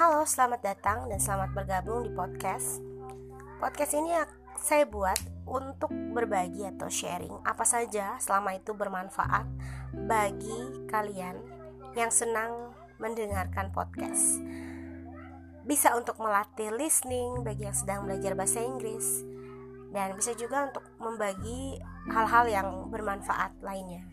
Halo, selamat datang dan selamat bergabung di podcast. Podcast ini saya buat untuk berbagi atau sharing apa saja selama itu bermanfaat bagi kalian yang senang mendengarkan podcast. Bisa untuk melatih listening bagi yang sedang belajar bahasa Inggris dan bisa juga untuk membagi hal-hal yang bermanfaat lainnya.